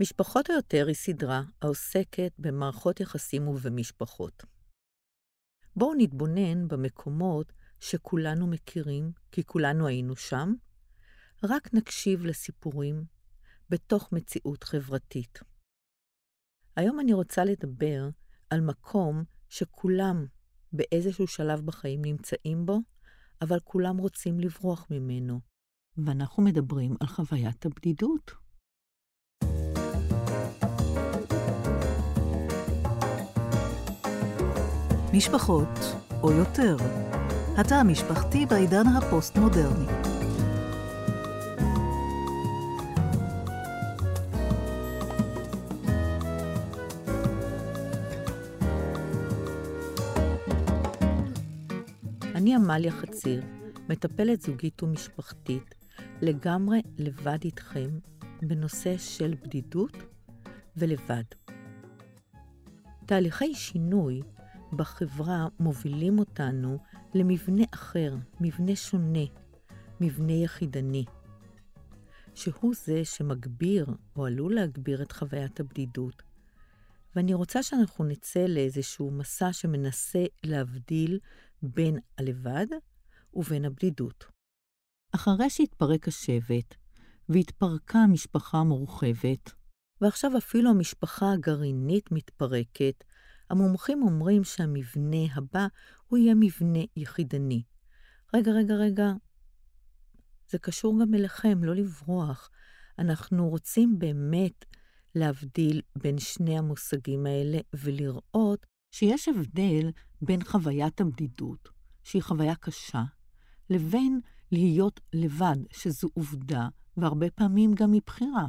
משפחות או יותר היא סדרה העוסקת במערכות יחסים ובמשפחות. בואו נתבונן במקומות שכולנו מכירים, כי כולנו היינו שם, רק נקשיב לסיפורים בתוך מציאות חברתית. היום אני רוצה לדבר על מקום שכולם באיזשהו שלב בחיים נמצאים בו, אבל כולם רוצים לברוח ממנו. ואנחנו מדברים על חוויית הבדידות. משפחות, או יותר. התא המשפחתי בעידן הפוסט-מודרני. אני עמליה חציר, מטפלת זוגית ומשפחתית, לגמרי לבד איתכם בנושא של בדידות ולבד. תהליכי שינוי בחברה מובילים אותנו למבנה אחר, מבנה שונה, מבנה יחידני, שהוא זה שמגביר או עלול להגביר את חוויית הבדידות. ואני רוצה שאנחנו נצא לאיזשהו מסע שמנסה להבדיל בין הלבד ובין הבדידות. אחרי שהתפרק השבט והתפרקה המשפחה המורחבת, ועכשיו אפילו המשפחה הגרעינית מתפרקת, המומחים אומרים שהמבנה הבא הוא יהיה מבנה יחידני. רגע, רגע, רגע, זה קשור גם אליכם, לא לברוח. אנחנו רוצים באמת להבדיל בין שני המושגים האלה ולראות שיש הבדל בין חוויית הבדידות, שהיא חוויה קשה, לבין להיות לבד, שזו עובדה, והרבה פעמים גם מבחירה.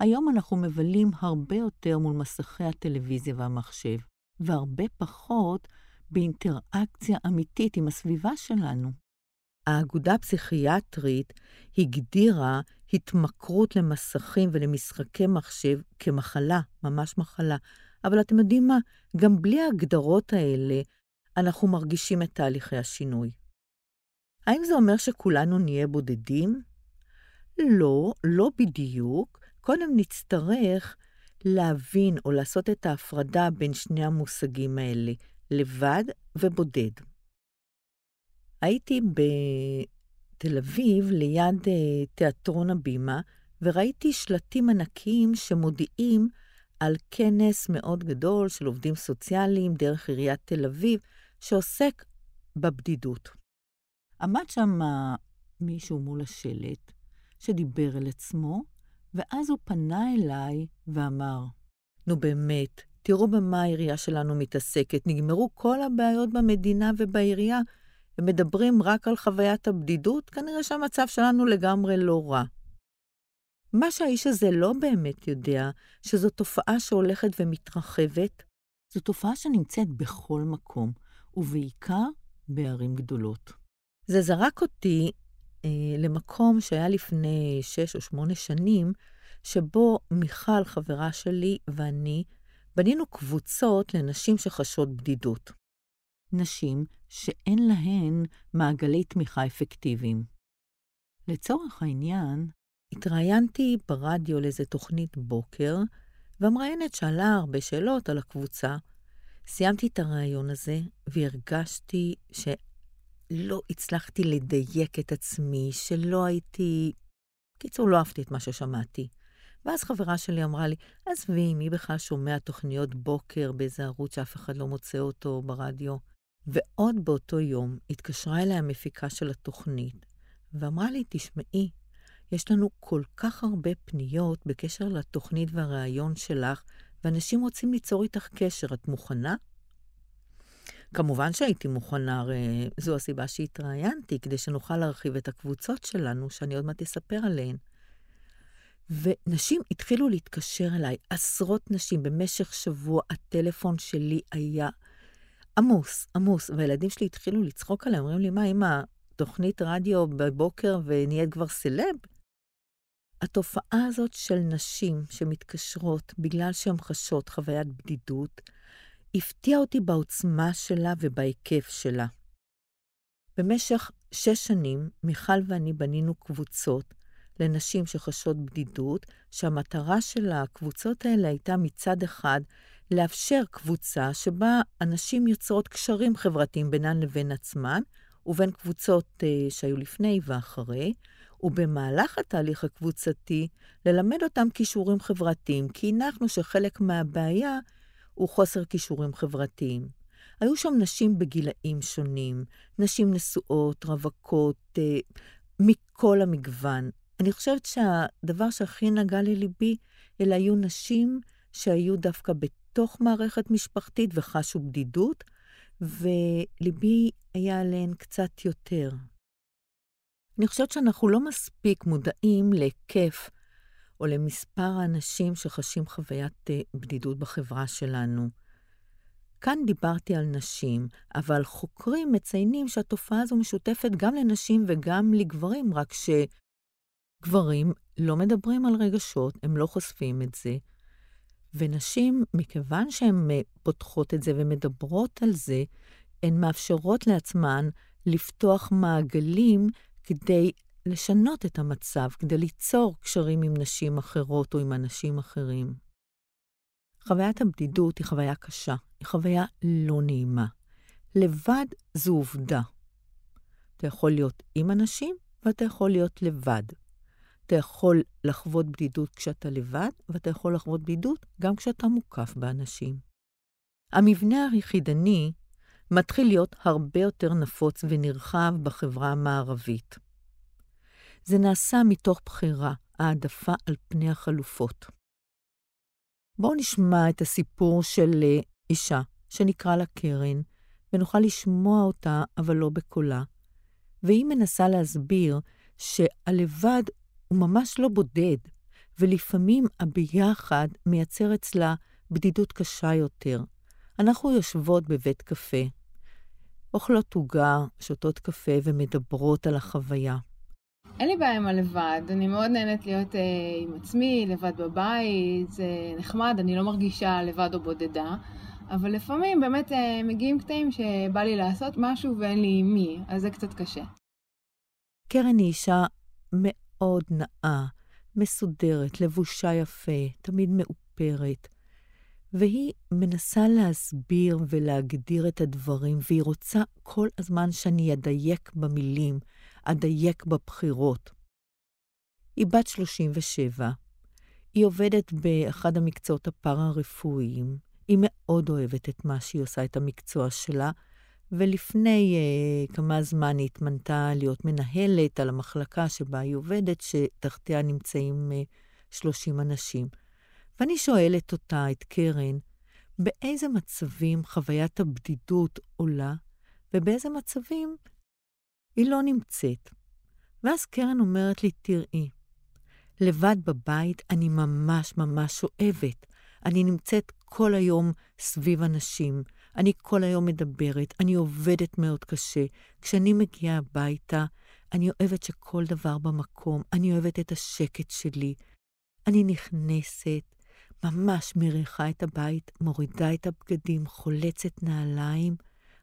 היום אנחנו מבלים הרבה יותר מול מסכי הטלוויזיה והמחשב, והרבה פחות באינטראקציה אמיתית עם הסביבה שלנו. האגודה הפסיכיאטרית הגדירה התמכרות למסכים ולמשחקי מחשב כמחלה, ממש מחלה. אבל אתם יודעים מה? גם בלי ההגדרות האלה, אנחנו מרגישים את תהליכי השינוי. האם זה אומר שכולנו נהיה בודדים? לא, לא בדיוק. קודם נצטרך להבין או לעשות את ההפרדה בין שני המושגים האלה, לבד ובודד. הייתי בתל אביב, ליד uh, תיאטרון הבימה, וראיתי שלטים ענקיים שמודיעים על כנס מאוד גדול של עובדים סוציאליים דרך עיריית תל אביב, שעוסק בבדידות. עמד שם מישהו מול השלט, שדיבר אל עצמו, ואז הוא פנה אליי ואמר, נו באמת, תראו במה העירייה שלנו מתעסקת. נגמרו כל הבעיות במדינה ובעירייה, הם מדברים רק על חוויית הבדידות, כנראה שהמצב שלנו לגמרי לא רע. מה שהאיש הזה לא באמת יודע, שזו תופעה שהולכת ומתרחבת, זו תופעה שנמצאת בכל מקום, ובעיקר בערים גדולות. זה זרק אותי אה, למקום שהיה לפני שש או שמונה שנים, שבו מיכל, חברה שלי, ואני בנינו קבוצות לנשים שחשות בדידות. נשים שאין להן מעגלי תמיכה אפקטיביים. לצורך העניין, התראיינתי ברדיו לאיזה תוכנית בוקר, והמראיינת שאלה הרבה שאלות על הקבוצה. סיימתי את הראיון הזה, והרגשתי שלא הצלחתי לדייק את עצמי, שלא הייתי... קיצור, לא אהבתי את מה ששמעתי. ואז חברה שלי אמרה לי, עזבי, מי בכלל שומע תוכניות בוקר באיזה ערוץ שאף אחד לא מוצא אותו ברדיו? ועוד באותו יום התקשרה אליי המפיקה של התוכנית, ואמרה לי, תשמעי, יש לנו כל כך הרבה פניות בקשר לתוכנית והראיון שלך, ואנשים רוצים ליצור איתך קשר. את מוכנה? כמובן שהייתי מוכנה, הרי זו הסיבה שהתראיינתי, כדי שנוכל להרחיב את הקבוצות שלנו, שאני עוד מעט אספר עליהן. ונשים התחילו להתקשר אליי, עשרות נשים. במשך שבוע הטלפון שלי היה עמוס, עמוס, והילדים שלי התחילו לצחוק עליהם, אומרים לי, מה, אמא, תוכנית רדיו בבוקר ונהיית כבר סלב? התופעה הזאת של נשים שמתקשרות בגלל שהן חשות חוויית בדידות, הפתיעה אותי בעוצמה שלה ובהיקף שלה. במשך שש שנים, מיכל ואני בנינו קבוצות לנשים שחשות בדידות, שהמטרה של הקבוצות האלה הייתה מצד אחד לאפשר קבוצה שבה הנשים יוצרות קשרים חברתיים בינן לבין עצמן, ובין קבוצות uh, שהיו לפני ואחרי, ובמהלך התהליך הקבוצתי, ללמד אותם כישורים חברתיים, כי הנחנו שחלק מהבעיה הוא חוסר כישורים חברתיים. היו שם נשים בגילאים שונים, נשים נשואות, רווקות, אה, מכל המגוון. אני חושבת שהדבר שהכי נגע לליבי, אלה היו נשים שהיו דווקא בתוך מערכת משפחתית וחשו בדידות, וליבי היה עליהן קצת יותר. אני חושבת שאנחנו לא מספיק מודעים להיקף או למספר האנשים שחשים חוויית אה, בדידות בחברה שלנו. כאן דיברתי על נשים, אבל חוקרים מציינים שהתופעה הזו משותפת גם לנשים וגם לגברים, רק שגברים לא מדברים על רגשות, הם לא חושפים את זה. ונשים, מכיוון שהן אה, פותחות את זה ומדברות על זה, הן מאפשרות לעצמן לפתוח מעגלים כדי לשנות את המצב, כדי ליצור קשרים עם נשים אחרות או עם אנשים אחרים. חוויית הבדידות היא חוויה קשה, היא חוויה לא נעימה. לבד זו עובדה. אתה יכול להיות עם אנשים ואתה יכול להיות לבד. אתה יכול לחוות בדידות כשאתה לבד, ואתה יכול לחוות בדידות גם כשאתה מוקף באנשים. המבנה היחידני מתחיל להיות הרבה יותר נפוץ ונרחב בחברה המערבית. זה נעשה מתוך בחירה, העדפה על פני החלופות. בואו נשמע את הסיפור של אה, אישה שנקרא לה קרן, ונוכל לשמוע אותה, אבל לא בקולה. והיא מנסה להסביר שהלבד הוא ממש לא בודד, ולפעמים הביחד מייצר אצלה בדידות קשה יותר. אנחנו יושבות בבית קפה, אוכלות עוגה, שותות קפה ומדברות על החוויה. אין לי בעיה עם הלבד, אני מאוד נהנית להיות אה, עם עצמי, לבד בבית, זה נחמד, אני לא מרגישה לבד או בודדה, אבל לפעמים באמת אה, מגיעים קטעים שבא לי לעשות משהו ואין לי מי, אז זה קצת קשה. קרן היא אישה מאוד נאה, מסודרת, לבושה יפה, תמיד מאופרת. והיא מנסה להסביר ולהגדיר את הדברים, והיא רוצה כל הזמן שאני אדייק במילים, אדייק בבחירות. היא בת 37, היא עובדת באחד המקצועות הפארה-רפואיים, היא מאוד אוהבת את מה שהיא עושה, את המקצוע שלה, ולפני uh, כמה זמן היא התמנתה להיות מנהלת על המחלקה שבה היא עובדת, שתחתיה נמצאים uh, 30 אנשים. ואני שואלת אותה, את קרן, באיזה מצבים חוויית הבדידות עולה, ובאיזה מצבים היא לא נמצאת. ואז קרן אומרת לי, תראי, לבד בבית אני ממש ממש אוהבת. אני נמצאת כל היום סביב אנשים, אני כל היום מדברת, אני עובדת מאוד קשה. כשאני מגיעה הביתה, אני אוהבת שכל דבר במקום, אני אוהבת את השקט שלי. אני נכנסת, ממש מריחה את הבית, מורידה את הבגדים, חולצת נעליים,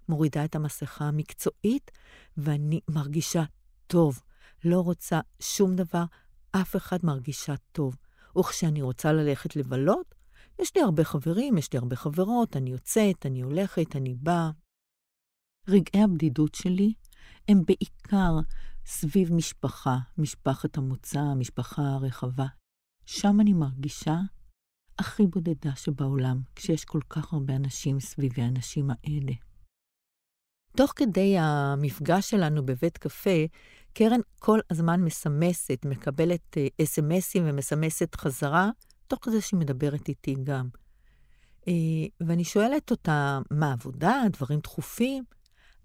מורידה את המסכה המקצועית, ואני מרגישה טוב. לא רוצה שום דבר, אף אחד מרגישה טוב. וכשאני רוצה ללכת לבלות, יש לי הרבה חברים, יש לי הרבה חברות, אני יוצאת, אני הולכת, אני באה. רגעי הבדידות שלי הם בעיקר סביב משפחה, משפחת המוצא, המשפחה הרחבה. שם אני מרגישה הכי בודדה שבעולם, כשיש כל כך הרבה אנשים סביבי האנשים האלה. תוך כדי המפגש שלנו בבית קפה, קרן כל הזמן מסמסת, מקבלת אס.אם.אסים אה, ומסמסת חזרה, תוך כדי שהיא מדברת איתי גם. אה, ואני שואלת אותה, מה עבודה, דברים דחופים?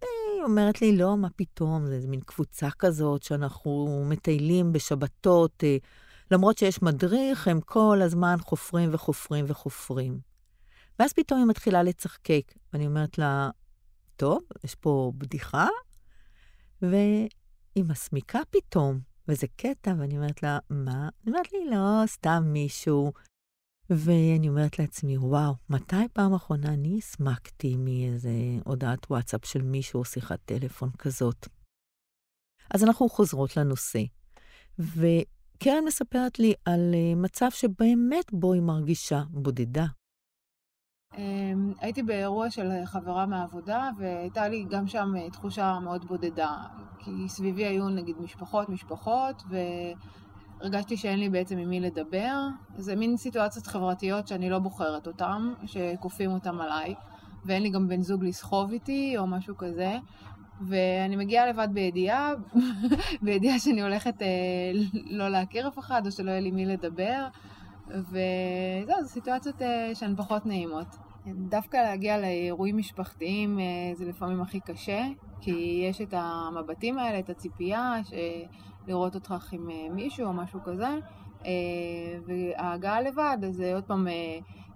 היא אומרת לי, לא, מה פתאום, זה מין קבוצה כזאת שאנחנו מטיילים בשבתות, אה, למרות שיש מדריך, הם כל הזמן חופרים וחופרים וחופרים. ואז פתאום היא מתחילה לצחקק, ואני אומרת לה, טוב, יש פה בדיחה, והיא מסמיקה פתאום, וזה קטע, ואני אומרת לה, מה? היא אומרת לי, לא, סתם מישהו. ואני אומרת לעצמי, וואו, מתי פעם אחרונה אני הסמקתי מאיזה הודעת וואטסאפ של מישהו או שיחת טלפון כזאת? אז אנחנו חוזרות לנושא, ו... קרן מספרת לי על אה, מצב שבאמת בו היא מרגישה בודדה. אמ, הייתי באירוע של חברה מהעבודה, והייתה לי גם שם אה, תחושה מאוד בודדה. כי סביבי היו נגיד משפחות, משפחות, והרגשתי שאין לי בעצם עם מי לדבר. זה מין סיטואציות חברתיות שאני לא בוחרת אותן, שכופים אותן עליי, ואין לי גם בן זוג לסחוב איתי או משהו כזה. ואני מגיעה לבד בידיעה, בידיעה שאני הולכת אה, לא להכיר אף אחד, או שלא יהיה לי מי לדבר. וזהו, זה סיטואציות אה, שהן פחות נעימות. דווקא להגיע לאירועים משפחתיים אה, זה לפעמים הכי קשה, כי יש את המבטים האלה, את הציפייה, לראות אותך עם אה, מישהו או משהו כזה, וההגעה לבד, אז עוד פעם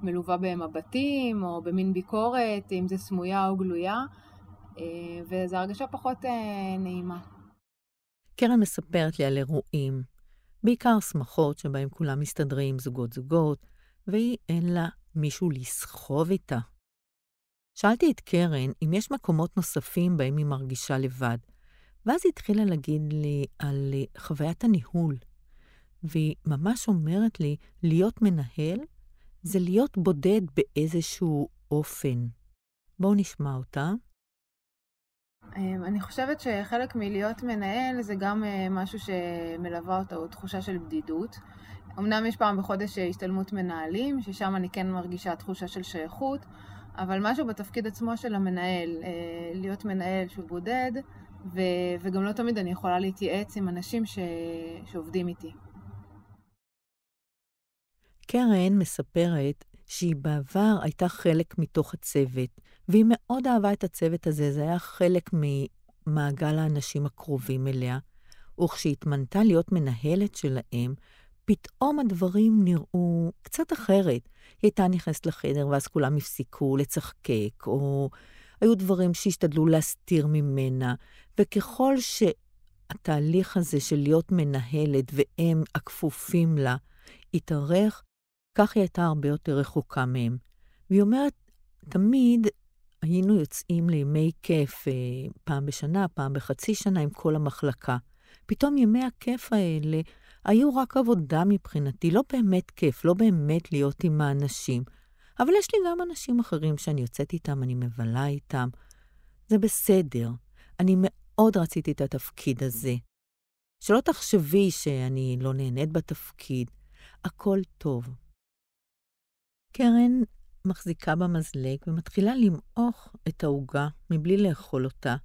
מלווה במבטים או במין ביקורת, אם זה סמויה או גלויה, וזו הרגשה פחות נעימה. קרן מספרת לי על אירועים בעיקר שמחות שבהם כולם מסתדרים זוגות-זוגות, והיא אין לה מישהו לסחוב איתה. שאלתי את קרן אם יש מקומות נוספים בהם היא מרגישה לבד, ואז היא התחילה להגיד לי על חוויית הניהול, והיא ממש אומרת לי, להיות מנהל זה להיות בודד באיזשהו אופן. בואו נשמע אותה. אמ, אני חושבת שחלק מלהיות מנהל זה גם אה, משהו שמלווה אותו, תחושה של בדידות. אמנם יש פעם בחודש אה, השתלמות מנהלים, ששם אני כן מרגישה תחושה של שייכות, אבל משהו בתפקיד עצמו של המנהל, אה, להיות מנהל שהוא בודד, ו- וגם לא תמיד אני יכולה להתייעץ עם אנשים ש- שעובדים איתי. קרן מספרת שהיא בעבר הייתה חלק מתוך הצוות, והיא מאוד אהבה את הצוות הזה, זה היה חלק ממעגל האנשים הקרובים אליה. וכשהתמנתה להיות מנהלת שלהם, פתאום הדברים נראו קצת אחרת. היא הייתה נכנסת לחדר ואז כולם הפסיקו לצחקק, או היו דברים שהשתדלו להסתיר ממנה, וככל שהתהליך הזה של להיות מנהלת והם הכפופים לה התארך, כך היא הייתה הרבה יותר רחוקה מהם. והיא אומרת, תמיד היינו יוצאים לימי כיף אה, פעם בשנה, פעם בחצי שנה עם כל המחלקה. פתאום ימי הכיף האלה היו רק עבודה מבחינתי, לא באמת כיף, לא באמת להיות עם האנשים. אבל יש לי גם אנשים אחרים שאני יוצאת איתם, אני מבלה איתם. זה בסדר. אני מאוד רציתי את התפקיד הזה. שלא תחשבי שאני לא נהנית בתפקיד. הכל טוב. קרן מחזיקה במזלג ומתחילה למעוך את העוגה מבלי לאכול אותה.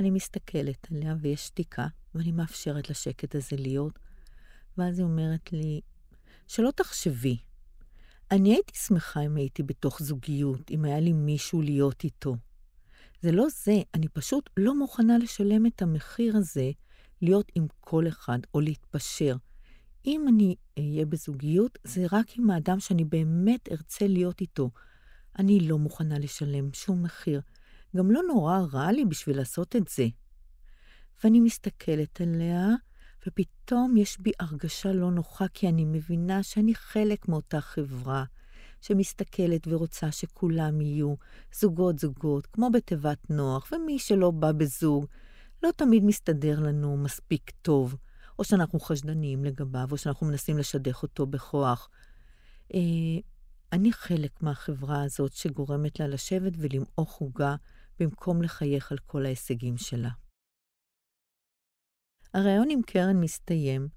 אני מסתכלת עליה ויש שתיקה, ואני מאפשרת לשקט הזה להיות. ואז היא אומרת לי, שלא תחשבי, אני הייתי שמחה אם הייתי בתוך זוגיות, אם היה לי מישהו להיות איתו. זה לא זה, אני פשוט לא מוכנה לשלם את המחיר הזה להיות עם כל אחד או להתפשר. אם אני אהיה בזוגיות, זה רק עם האדם שאני באמת ארצה להיות איתו. אני לא מוכנה לשלם שום מחיר. גם לא נורא רע לי בשביל לעשות את זה. ואני מסתכלת עליה, ופתאום יש בי הרגשה לא נוחה, כי אני מבינה שאני חלק מאותה חברה, שמסתכלת ורוצה שכולם יהיו זוגות-זוגות, כמו בתיבת נוח, ומי שלא בא בזוג, לא תמיד מסתדר לנו מספיק טוב. או שאנחנו חשדניים לגביו, או שאנחנו מנסים לשדך אותו בכוח. אה, אני חלק מהחברה הזאת שגורמת לה לשבת ולמעוך עוגה במקום לחייך על כל ההישגים שלה. הריאיון עם קרן מסתיים,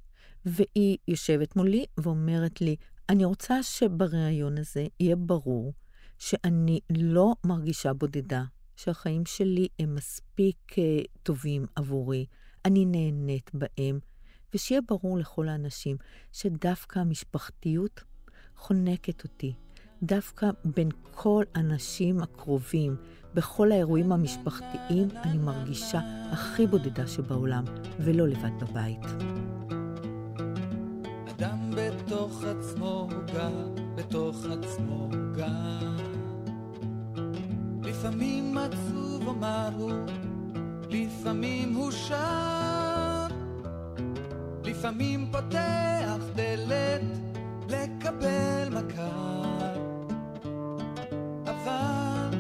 והיא יושבת מולי ואומרת לי, אני רוצה שבריאיון הזה יהיה ברור שאני לא מרגישה בודדה, שהחיים שלי הם מספיק uh, טובים עבורי, אני נהנית בהם, ושיהיה ברור לכל האנשים שדווקא המשפחתיות חונקת אותי. דווקא בין כל האנשים הקרובים, בכל האירועים המשפחתיים, אני מרגישה הכי בודדה שבעולם, ולא לבד בבית. אדם בתוך עצמו גר, בתוך עצמו גר. לפעמים עצוב אמר הוא, לפעמים הוא שר. לפעמים פותח דלת לקבל מכה. אבל,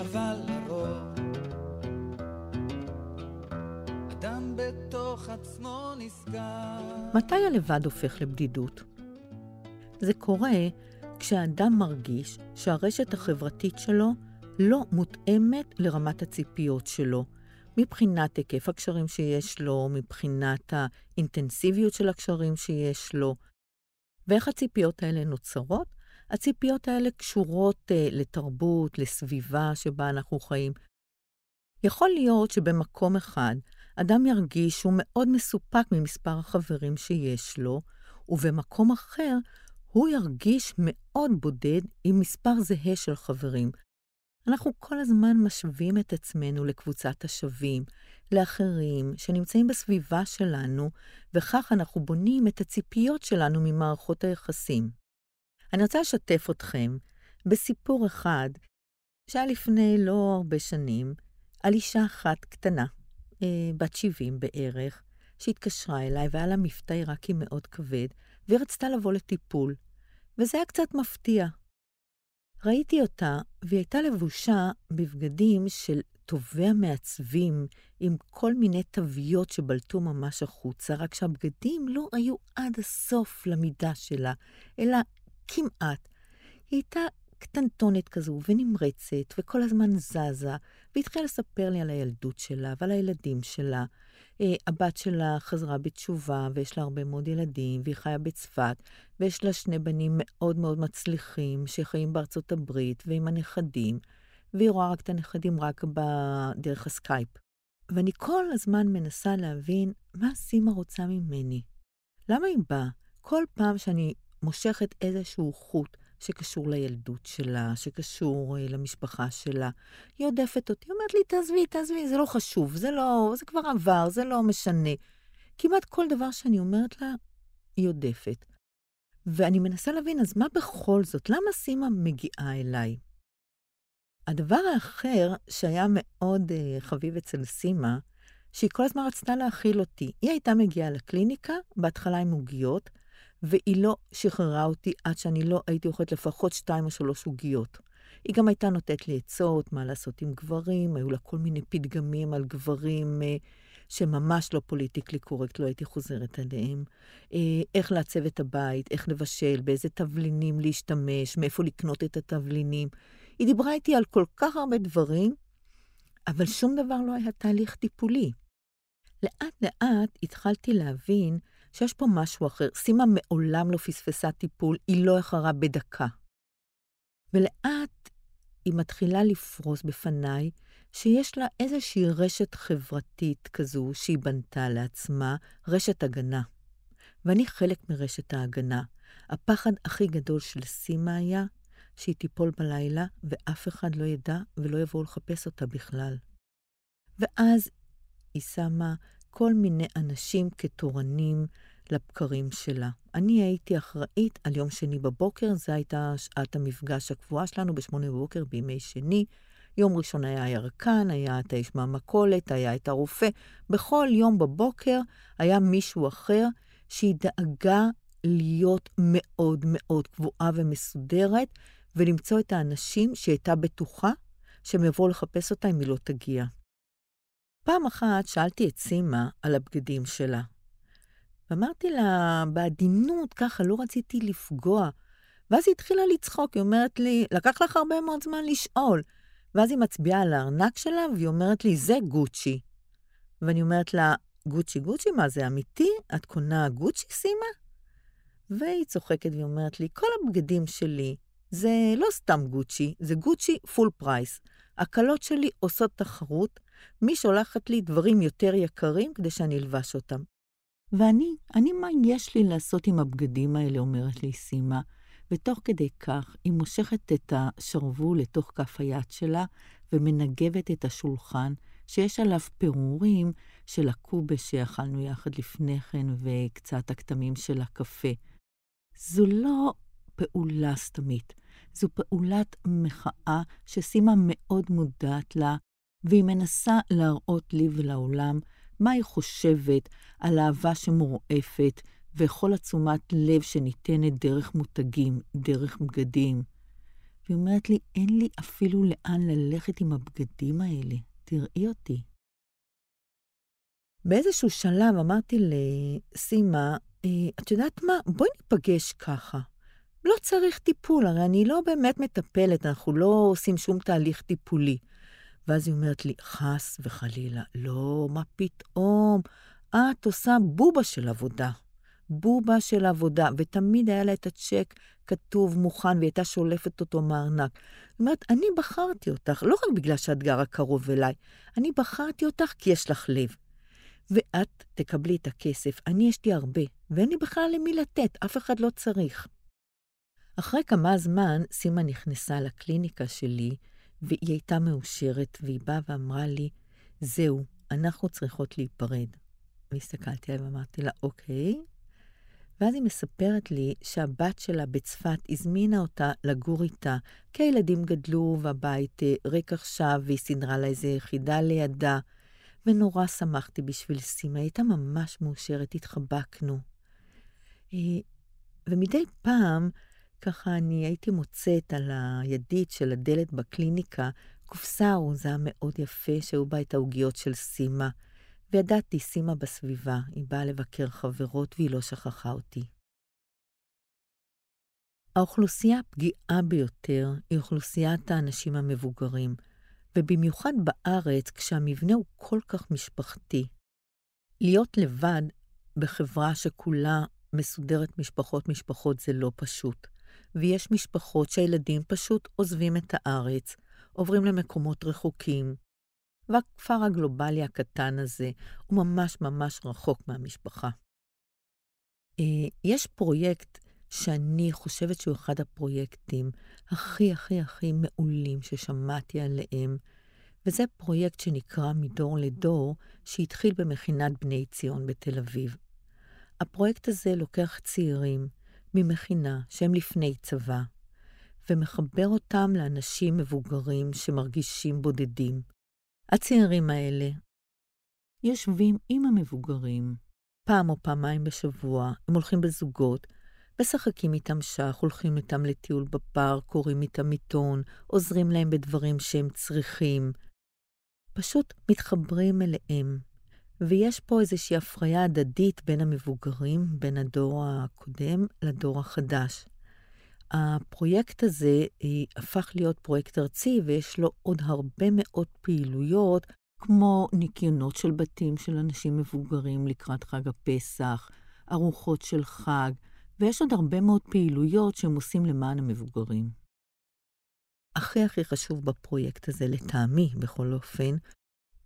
אבל לרוב, אדם בתוך עצמו נסגר. מתי הלבד הופך לבדידות? זה קורה כשאדם מרגיש שהרשת החברתית שלו לא מותאמת לרמת הציפיות שלו, מבחינת היקף הקשרים שיש לו, מבחינת האינטנסיביות של הקשרים שיש לו. ואיך הציפיות האלה נוצרות? הציפיות האלה קשורות uh, לתרבות, לסביבה שבה אנחנו חיים. יכול להיות שבמקום אחד אדם ירגיש שהוא מאוד מסופק ממספר החברים שיש לו, ובמקום אחר הוא ירגיש מאוד בודד עם מספר זהה של חברים. אנחנו כל הזמן משווים את עצמנו לקבוצת השווים, לאחרים שנמצאים בסביבה שלנו, וכך אנחנו בונים את הציפיות שלנו ממערכות היחסים. אני רוצה לשתף אתכם בסיפור אחד שהיה לפני לא הרבה שנים, על אישה אחת קטנה, אה, בת 70 בערך, שהתקשרה אליי והיה לה מבטא עיראקי מאוד כבד, והיא רצתה לבוא לטיפול. וזה היה קצת מפתיע. ראיתי אותה, והיא הייתה לבושה בבגדים של טובי המעצבים, עם כל מיני תוויות שבלטו ממש החוצה, רק שהבגדים לא היו עד הסוף למידה שלה, אלא כמעט. היא הייתה קטנטונת כזו ונמרצת, וכל הזמן זזה, והתחילה לספר לי על הילדות שלה ועל הילדים שלה. אה, הבת שלה חזרה בתשובה, ויש לה הרבה מאוד ילדים, והיא חיה בצפת, ויש לה שני בנים מאוד מאוד מצליחים, שחיים בארצות הברית, ועם הנכדים, והיא רואה רק את הנכדים רק בדרך הסקייפ. ואני כל הזמן מנסה להבין מה סימה רוצה ממני. למה היא באה? כל פעם שאני מושכת איזשהו חוט שקשור לילדות שלה, שקשור uh, למשפחה שלה. היא הודפת אותי, אומרת לי, תעזבי, תעזבי, זה לא חשוב, זה לא, זה כבר עבר, זה לא משנה. כמעט כל דבר שאני אומרת לה, היא הודפת. ואני מנסה להבין, אז מה בכל זאת? למה סימה מגיעה אליי? הדבר האחר שהיה מאוד uh, חביב אצל סימה, שהיא כל הזמן רצתה להכיל אותי. היא הייתה מגיעה לקליניקה, בהתחלה עם עוגיות, והיא לא שחררה אותי עד שאני לא הייתי אוכלת לפחות שתיים או שלוש עוגיות. היא גם הייתה נותנת לי עצות, מה לעשות עם גברים, היו לה כל מיני פתגמים על גברים אה, שממש לא פוליטיקלי קורקט, לא הייתי חוזרת עליהם. אה, איך לעצב את הבית, איך לבשל, באיזה תבלינים להשתמש, מאיפה לקנות את התבלינים. היא דיברה איתי על כל כך הרבה דברים, אבל שום דבר לא היה תהליך טיפולי. לאט-לאט התחלתי להבין שיש פה משהו אחר. סימה מעולם לא פספסה טיפול, היא לא איחרה בדקה. ולאט היא מתחילה לפרוס בפניי שיש לה איזושהי רשת חברתית כזו שהיא בנתה לעצמה, רשת הגנה. ואני חלק מרשת ההגנה. הפחד הכי גדול של סימה היה שהיא תיפול בלילה ואף אחד לא ידע ולא יבואו לחפש אותה בכלל. ואז היא שמה כל מיני אנשים כתורנים לבקרים שלה. אני הייתי אחראית על יום שני בבוקר, זו הייתה שעת המפגש הקבועה שלנו בשמונה בבוקר בימי שני. יום ראשון היה הירקן, היה את האיש מהמכולת, היה את הרופא. בכל יום בבוקר היה מישהו אחר שהיא דאגה להיות מאוד מאוד קבועה ומסודרת, ולמצוא את האנשים שהיא הייתה בטוחה שהם יבואו לחפש אותה אם היא לא תגיע. פעם אחת שאלתי את סימה על הבגדים שלה. ואמרתי לה, בעדינות, ככה, לא רציתי לפגוע. ואז היא התחילה לצחוק, היא אומרת לי, לקח לך הרבה מאוד זמן לשאול. ואז היא מצביעה על הארנק שלה, והיא אומרת לי, זה גוצ'י. ואני אומרת לה, גוצ'י, גוצ'י, מה זה אמיתי? את קונה גוצ'י, סימה? והיא צוחקת והיא אומרת לי, כל הבגדים שלי זה לא סתם גוצ'י, זה גוצ'י full price. הכלות שלי עושות תחרות, מי שולחת לי דברים יותר יקרים כדי שאני אלבש אותם. ואני, אני, מה יש לי לעשות עם הבגדים האלה, אומרת לי סימה, ותוך כדי כך היא מושכת את השרוול לתוך כף היד שלה ומנגבת את השולחן, שיש עליו פירורים של הקובה שאכלנו יחד לפני כן וקצת הכתמים של הקפה. זו לא פעולה סתמית, זו פעולת מחאה שסימה מאוד מודעת לה, והיא מנסה להראות לי ולעולם מה היא חושבת על אהבה שמורעפת וכל עצומת לב שניתנת דרך מותגים, דרך בגדים. והיא אומרת לי, אין לי אפילו לאן ללכת עם הבגדים האלה, תראי אותי. באיזשהו שלב אמרתי לסימה, אה, את יודעת מה? בואי ניפגש ככה. לא צריך טיפול, הרי אני לא באמת מטפלת, אנחנו לא עושים שום תהליך טיפולי. ואז היא אומרת לי, חס וחלילה, לא, מה פתאום? את עושה בובה של עבודה. בובה של עבודה, ותמיד היה לה את הצ'ק כתוב, מוכן, והיא הייתה שולפת אותו מהארנק. זאת אומרת, אני בחרתי אותך, לא רק בגלל שאת גרה קרוב אליי, אני בחרתי אותך כי יש לך לב. ואת תקבלי את הכסף. אני, יש לי הרבה, ואין לי בכלל למי לתת, אף אחד לא צריך. אחרי כמה זמן, סימה נכנסה לקליניקה שלי, והיא הייתה מאושרת, והיא באה ואמרה לי, זהו, אנחנו צריכות להיפרד. והסתכלתי עליה ואמרתי לה, אוקיי. ואז היא מספרת לי שהבת שלה בצפת הזמינה אותה לגור איתה, כי הילדים גדלו והבית אה, ריק עכשיו, והיא סידרה לה איזה יחידה לידה. ונורא שמחתי בשביל סימה, הייתה ממש מאושרת, התחבקנו. אה, ומדי פעם, ככה אני הייתי מוצאת על הידית של הדלת בקליניקה קופסה ארוזה מאוד יפה שהיו בה את העוגיות של סימה. וידעתי, סימה בסביבה, היא באה לבקר חברות והיא לא שכחה אותי. האוכלוסייה הפגיעה ביותר היא אוכלוסיית האנשים המבוגרים, ובמיוחד בארץ, כשהמבנה הוא כל כך משפחתי. להיות לבד בחברה שכולה מסודרת משפחות-משפחות זה לא פשוט. ויש משפחות שהילדים פשוט עוזבים את הארץ, עוברים למקומות רחוקים. והכפר הגלובלי הקטן הזה הוא ממש ממש רחוק מהמשפחה. אה, יש פרויקט שאני חושבת שהוא אחד הפרויקטים הכי הכי הכי מעולים ששמעתי עליהם, וזה פרויקט שנקרא מדור לדור, שהתחיל במכינת בני ציון בתל אביב. הפרויקט הזה לוקח צעירים ממכינה שהם לפני צבא, ומחבר אותם לאנשים מבוגרים שמרגישים בודדים. הצעירים האלה יושבים עם המבוגרים פעם או פעמיים בשבוע, הם הולכים בזוגות, משחקים איתם שח, הולכים איתם לטיול בפארק, קוראים איתם עיתון, עוזרים להם בדברים שהם צריכים. פשוט מתחברים אליהם. ויש פה איזושהי הפריה הדדית בין המבוגרים, בין הדור הקודם לדור החדש. הפרויקט הזה אה, הפך להיות פרויקט ארצי, ויש לו עוד הרבה מאוד פעילויות, כמו ניקיונות של בתים של אנשים מבוגרים לקראת חג הפסח, ארוחות של חג, ויש עוד הרבה מאוד פעילויות שהם עושים למען המבוגרים. הכי הכי חשוב בפרויקט הזה, לטעמי בכל אופן,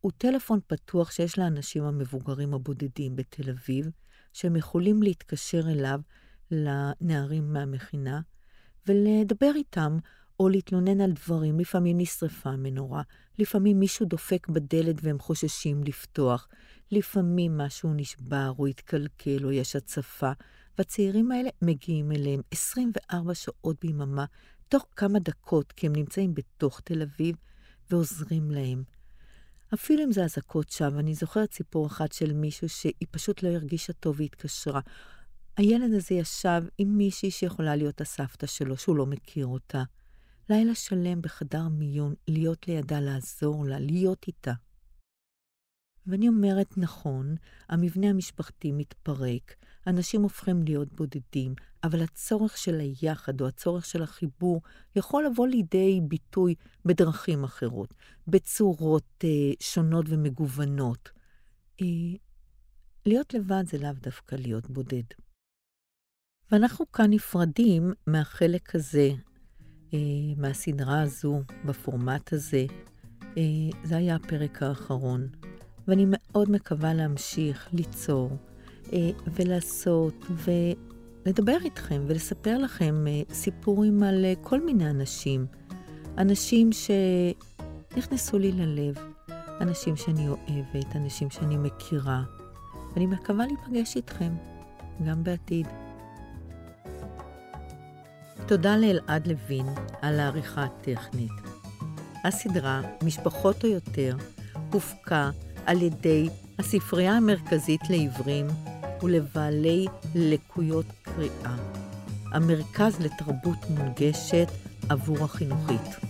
הוא טלפון פתוח שיש לאנשים המבוגרים הבודדים בתל אביב, שהם יכולים להתקשר אליו, לנערים מהמכינה, ולדבר איתם, או להתלונן על דברים. לפעמים נשרפה מנורה, לפעמים מישהו דופק בדלת והם חוששים לפתוח, לפעמים משהו נשבר או התקלקל או יש הצפה, והצעירים האלה מגיעים אליהם 24 שעות ביממה, תוך כמה דקות, כי הם נמצאים בתוך תל אביב, ועוזרים להם. אפילו אם זה אזעקות שווא, אני זוכרת סיפור אחד של מישהו שהיא פשוט לא הרגישה טוב והתקשרה. הילד הזה ישב עם מישהי שיכולה להיות הסבתא שלו, שהוא לא מכיר אותה. לילה שלם בחדר מיון, להיות לידה, לעזור לה, להיות איתה. ואני אומרת, נכון, המבנה המשפחתי מתפרק, אנשים הופכים להיות בודדים, אבל הצורך של היחד או הצורך של החיבור יכול לבוא לידי ביטוי בדרכים אחרות, בצורות אה, שונות ומגוונות. אה, להיות לבד זה לאו דווקא להיות בודד. ואנחנו כאן נפרדים מהחלק הזה, אה, מהסדרה הזו, בפורמט הזה. אה, זה היה הפרק האחרון, ואני מאוד מקווה להמשיך ליצור ולעשות ולדבר איתכם ולספר לכם סיפורים על כל מיני אנשים. אנשים שנכנסו לי ללב, אנשים שאני אוהבת, אנשים שאני מכירה, ואני מקווה להיפגש איתכם גם בעתיד. תודה לאלעד לוין על העריכה הטכנית. הסדרה, משפחות או יותר, הופקה על ידי הספרייה המרכזית לעיוורים ולבעלי לקויות קריאה, המרכז לתרבות מונגשת עבור החינוכית.